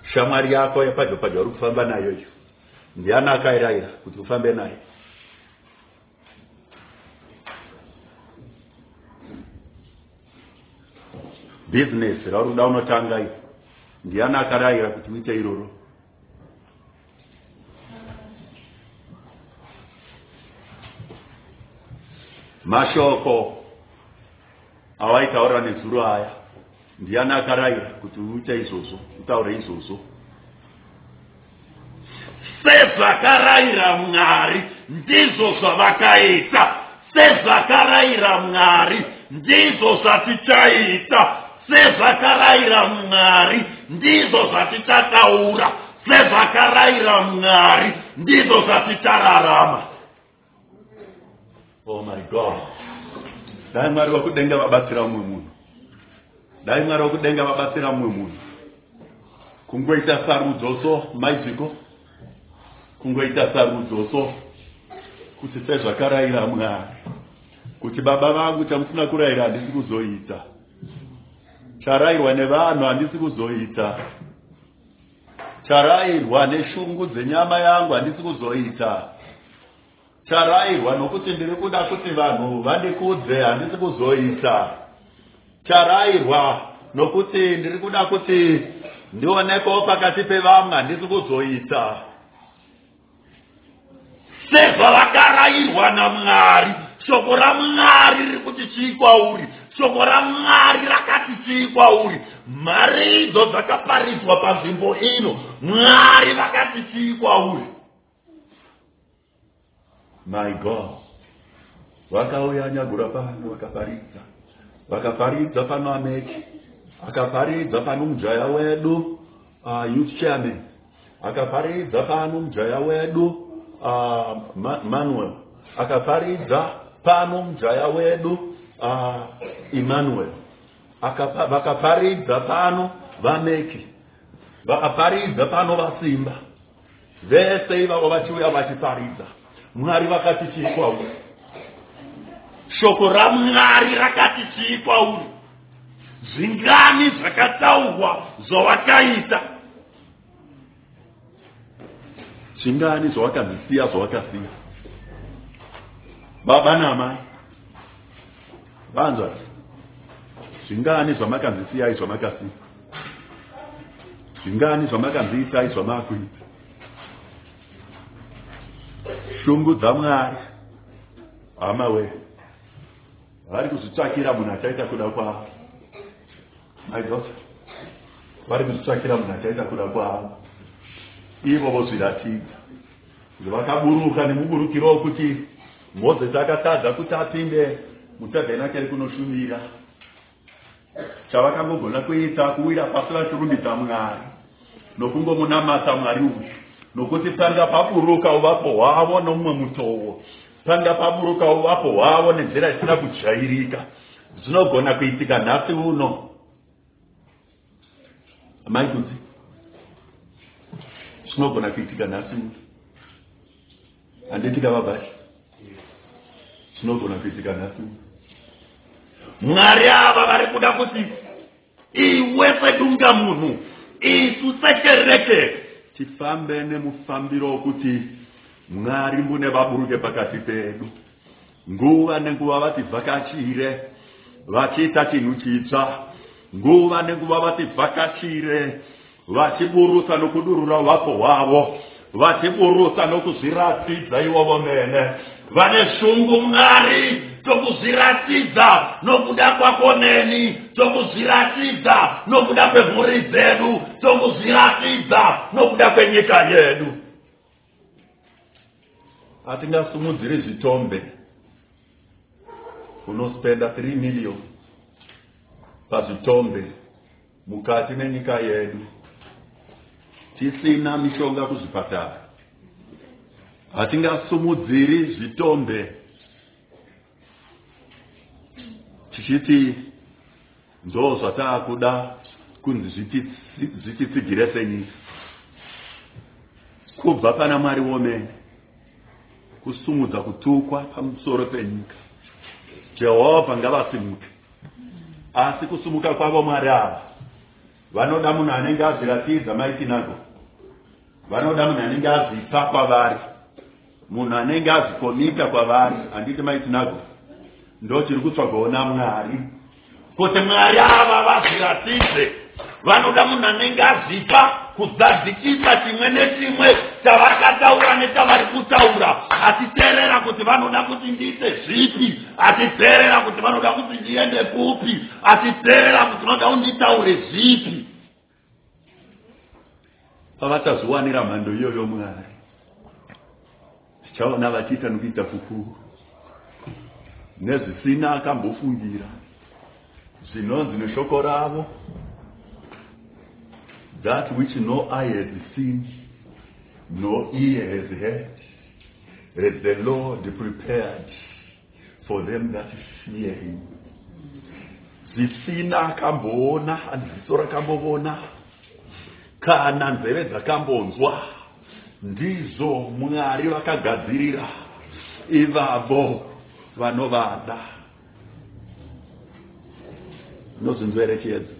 Shamwari yako yapadyo padyo ari kufamba nayo iyo ndiani akairayira kuti ufambe nayo bhizinesi rauri kuda unotanga iyo ndiani akarayira kuti uite iroro? Mashoko awaitaura nezuro aya. Ndiani akarayira kuti uite izvozvo utaure izvozvo? Sezvakarayira mwari ndizvo zvavakaita. Sezvakarayira mwari ndizvo zvatichaita sezvakarayira mwari ndizvo zvatichataura sezvakarayira mwari ndizvo zvatichararama. Oh my god. Dai mwari wakudenga vabatsira mumwe munhu. Dai mwari wakudenga vabatsira mumwe munhu. Kungoita sarudzoso maizviko? Kungoita sarudzoso kuti sezvakarayira mwari. Kuti baba vangu chamusina kurayira handisi kuzoita charayirwa nevanhu handisi kuzoita. Charayirwa neshungu dzenyama yangu handisi kuzoita. Charayirwa nokuti ndiri kuda kuti vanhu vandikudze handisi kuzoita. Charayirwa nokuti ndiri kuda kuti ndionekwewo pakati pevamwe handisi kuzoita. Sezvavakarayirwa namwari shoko ramwari riri kuti chii kwauri shoko ramwari rakati chii kwauri mhari idzo dzakaparidzwa panzvimbo ino. Mwari vakati chii kwauri my god. Vakauya nyagura pano vakaparidza vakaparidza pano ameki akaparidza pano mujaya wedu uh, youth chairman. Akaparidza pano mujaya wedu uh, Ma manuel. Akaparidza pano mujaya wedu uh, emmanuel. Vakaparidza pano vameki. Vakaparidza pano vasimba. Vese ivavo vachiuya vachiparidza. Mwari vakati chii kwauri shoko ramwari rakati chii kwauri zvingani zvakataurwa zvawakaita. Zvingani zvawakazisiya zvawakasiya. Baba namai vanzwa zvingani zvamakanzisiyai zvamakasiya zvingani zvamakanziitai zvamakuita shungu dzamwari hama we vari kuzvitsvakira munhu achaita kuda kwavo maidota vari kuzvitsvakira munhu achaita kuda kwavo ivo vozviratidza. Vakaburuka nemuburukiro wokuti mozisi akatadza kuti apinde mutabhenakeri kunoshumira. Chavakangogona kuita kuwira pasi vachirumbidza mwari nokungomunamata mwari uyu nokuti panga paburuka uvapo hwavo nomumwe mutoo panga paburuka uvapo hwavo nenzira isina kujairika. Zvinogona kuitika nhasi uno. Maikudzi zvinogona kuitika nhasi uno. Handitika vabhari zvinogona kuitika nhasi uno mwari ava vari kuda kuti iwe sedunga munhu isu sekereke. Tifambe nemufambiro wokuti mwari mbune vaburuke pakati pedu. Nguva nenguva vativhakachire vachiita chinhu chitsva. Nguva nenguva vativhakachire vachiburusa nokudurura vapo hwavo vachiburusa nokuzviratidza ivovo mene vane shungu mwari tokuzviratidza nokuda kwako neni tokuzviratidza nokuda kwemhuri dzedu tokuzviratidza nokuda kwenyika yedu. Hatingasumudziri zvitombe. Unospenda 3 miliyoni pazvitombe mukati menyika yedu. Tisina mishonga kuzvipatara. Hatingasumudziri zvitombe tichiti ndo zvataakuda kunzi zvititsigire senyika kubva pana mwari womene kusumudza kutukwa pamusoro penyika. Jehovha ngavasimuke. Asi kusumuka kwavo mwari ava vanoda munhu anenge azviratidza maitinago vanoda munhu anenge azvipa kwavari. Munhu anenge azvikomika kwavari handiti maitinago ndo chiri kutsvagaona mwari. Kuti mwari ava vazviratidze vanoda munhu anenge azipa kuzadzikisa chimwe nechimwe chavakataura nechavari kutaura achiteerera kuti vanoda kuti ndiite zvipi achiteerera kuti vanoda kuti ndiende kupi achiteerera kuti vanoda kunditaure zvipi. Pavachazviwanira mhando iyoyo mwari tichaona vachiita nokuita kukuru nezvisina akambofungira zvinonzi neshoko ravo that which no eye has seen no ear has heard has the lord prepared for them that fear him. Zvisina akamboona handiziso rakambovona kana nzeve dzakambonzwa ndizvo mwari vakagadzirira. Ivavo vanovada. Nozinzwerechedzo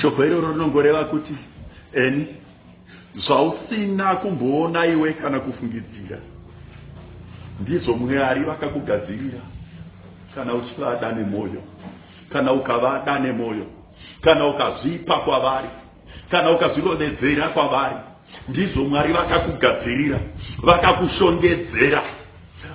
shoko iroro rinongoreva kuti eni zvausina kumboona iwe kana kufungidzira. Ndizvo mwari vakakugadzirira. Kana uchivada nemwoyo kana ukavada nemwoyo kana ukazvipa kwavari kana ukazvirodedzera kwavari ndizvo mwari vakakugadzirira vakakushongedzera.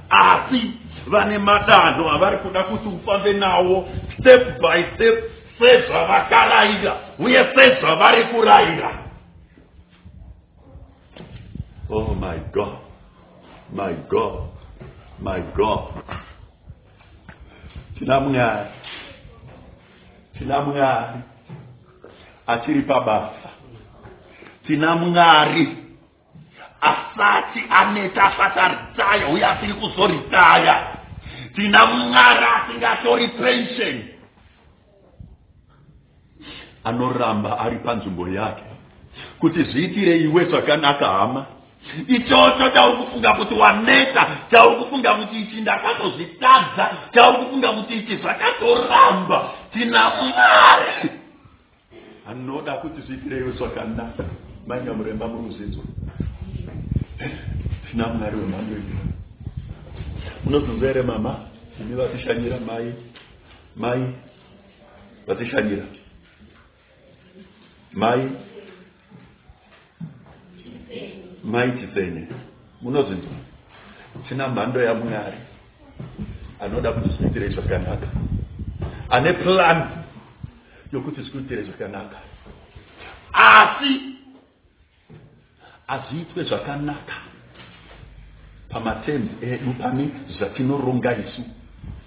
Asi vane madanho avari kuda kuti ufambe nawo step by step sezvavakarayira uye sezvavari kurayira oh my god my god my god. Tina mwari tina mwari achiri pabasa tina mwari asati aneta asati aritaya uye asiri kuzoritaya tina mwari asingatori pensheni anoramba ari panzvimbo yake. Kuti zviitire iwe zvakanaka hama? Ichocho chauri kufunga kuti waneta chauri kufunga kuti ichi ndakatozvitadza chauri kufunga kuti ichi zvakatoramba. Tina mwari anoda kuti zviitire iwe zvakanaka manyamuremba muruzinzwa tina mwari wemhando iyo munozunzwa here mama imi vatishanyira mai mai vatishanyira mai mai chitsene munozinzwa tina mhando yamwari anoda kuti zviitire zvakanaka. Ane plan yokuti zvikuitire zvakanaka. Asi hazviitwe zvakanaka pamatenzi edu pane zvatinoronga isu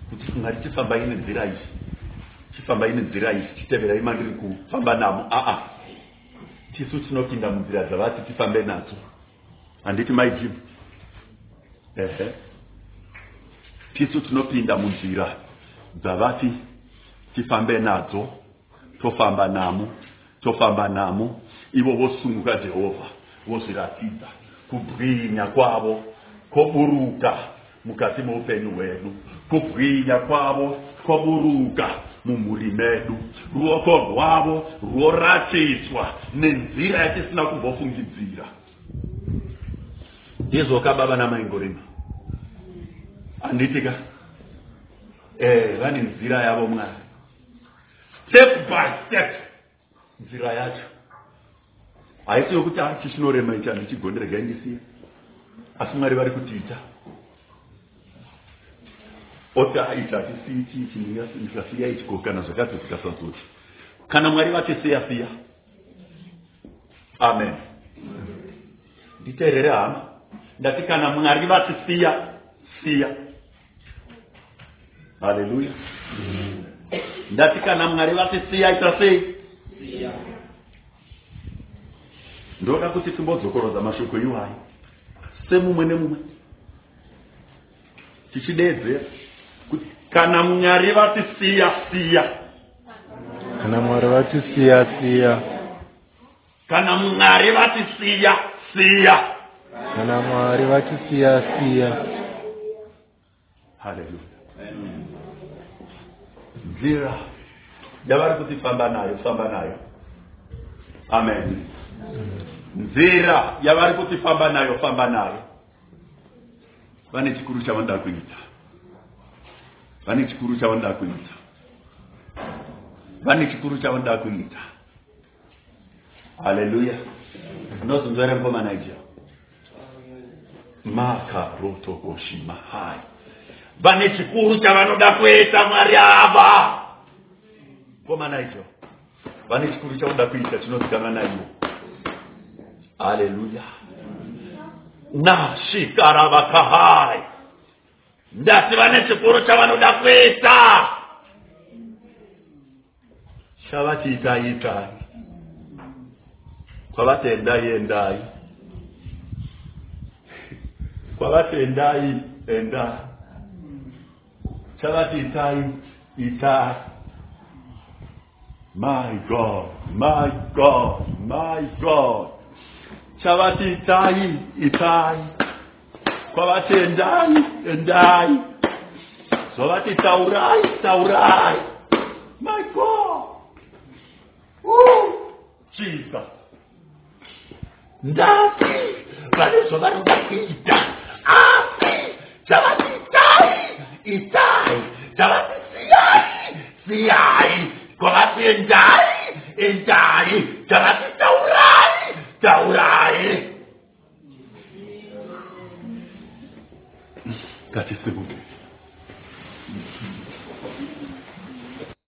kuti mwari chifambai nenzira izi chifambai nenzira izi chiteverai mandiri kufamba namo. Aa tisu tinopinda munzira dzavati tifambe nadzo. Handiti maijimu ehe. Tisu tinopinda munzira dzavati tifambe nadzo tofamba namo tofamba namo. Ivo vosunguka jehovha vozviratidza kubwinya kwavo kwoburuka mukati meupenyu hwedu. Kubwinya kwavo kwoburuka mumhuri medu. Ruoko rwavo rworatidzwa nenzira yatisina kumbofungidzira. Ndizvo kababa namaingorima handitika eh vane nzira yavo mwari. Step by step nzira yacho haisi yokuti achi chinorema ichi handichigoni regai ndisiye asi mwari vari kutiita oti aiti hatisii chiichi ndikasiya ichiko kana zvakati tikasazoti kana mwari vatisiya siya amen. Nditeerere hama ndati kana mwari vachisiya siya haleluya ndati kana mwari vatisiya ita sei ndoda kuti timbodzokorodza mashoko iwayo semumwe nemumwe. Tichideedzera kuti kana mwari vatisiya siya kana mwari vatisiya siya kana mwari vatisiya siya kana mwari vatisiya siya haleluya nzira. Yavari kutifamba nayo famba nayo. Amen nzira yavari kutifamba nayo famba nayo. Vane chikuru chavanoda kuita. Vane chikuru chavanoda kuita. Vane chikuru chavanoda kuita. Haleluya. Unozonzwere mukomana ija makarotokoshimahai vane chikuru chavanoda kuita mwari ava. Mukomana icho vane chikuru chavanoda kuita chinozikanwa naivo haleluya nasvikaravakahai ndati vane chikuru chavanoda kuita. Chavati itai itai kwavati endai. Endai kwavati endai. Endai chavati itai itai. My god my god my god chavati itai itai kwavati endai endai. Zvavati taurai taurai. My god. Woo! jesus. Ndati vane zvavanoda kuita. Asi chavati itai itai chavati siyai siyai. Kwavati endai endai. Chavati taurai taurai ngatisimuke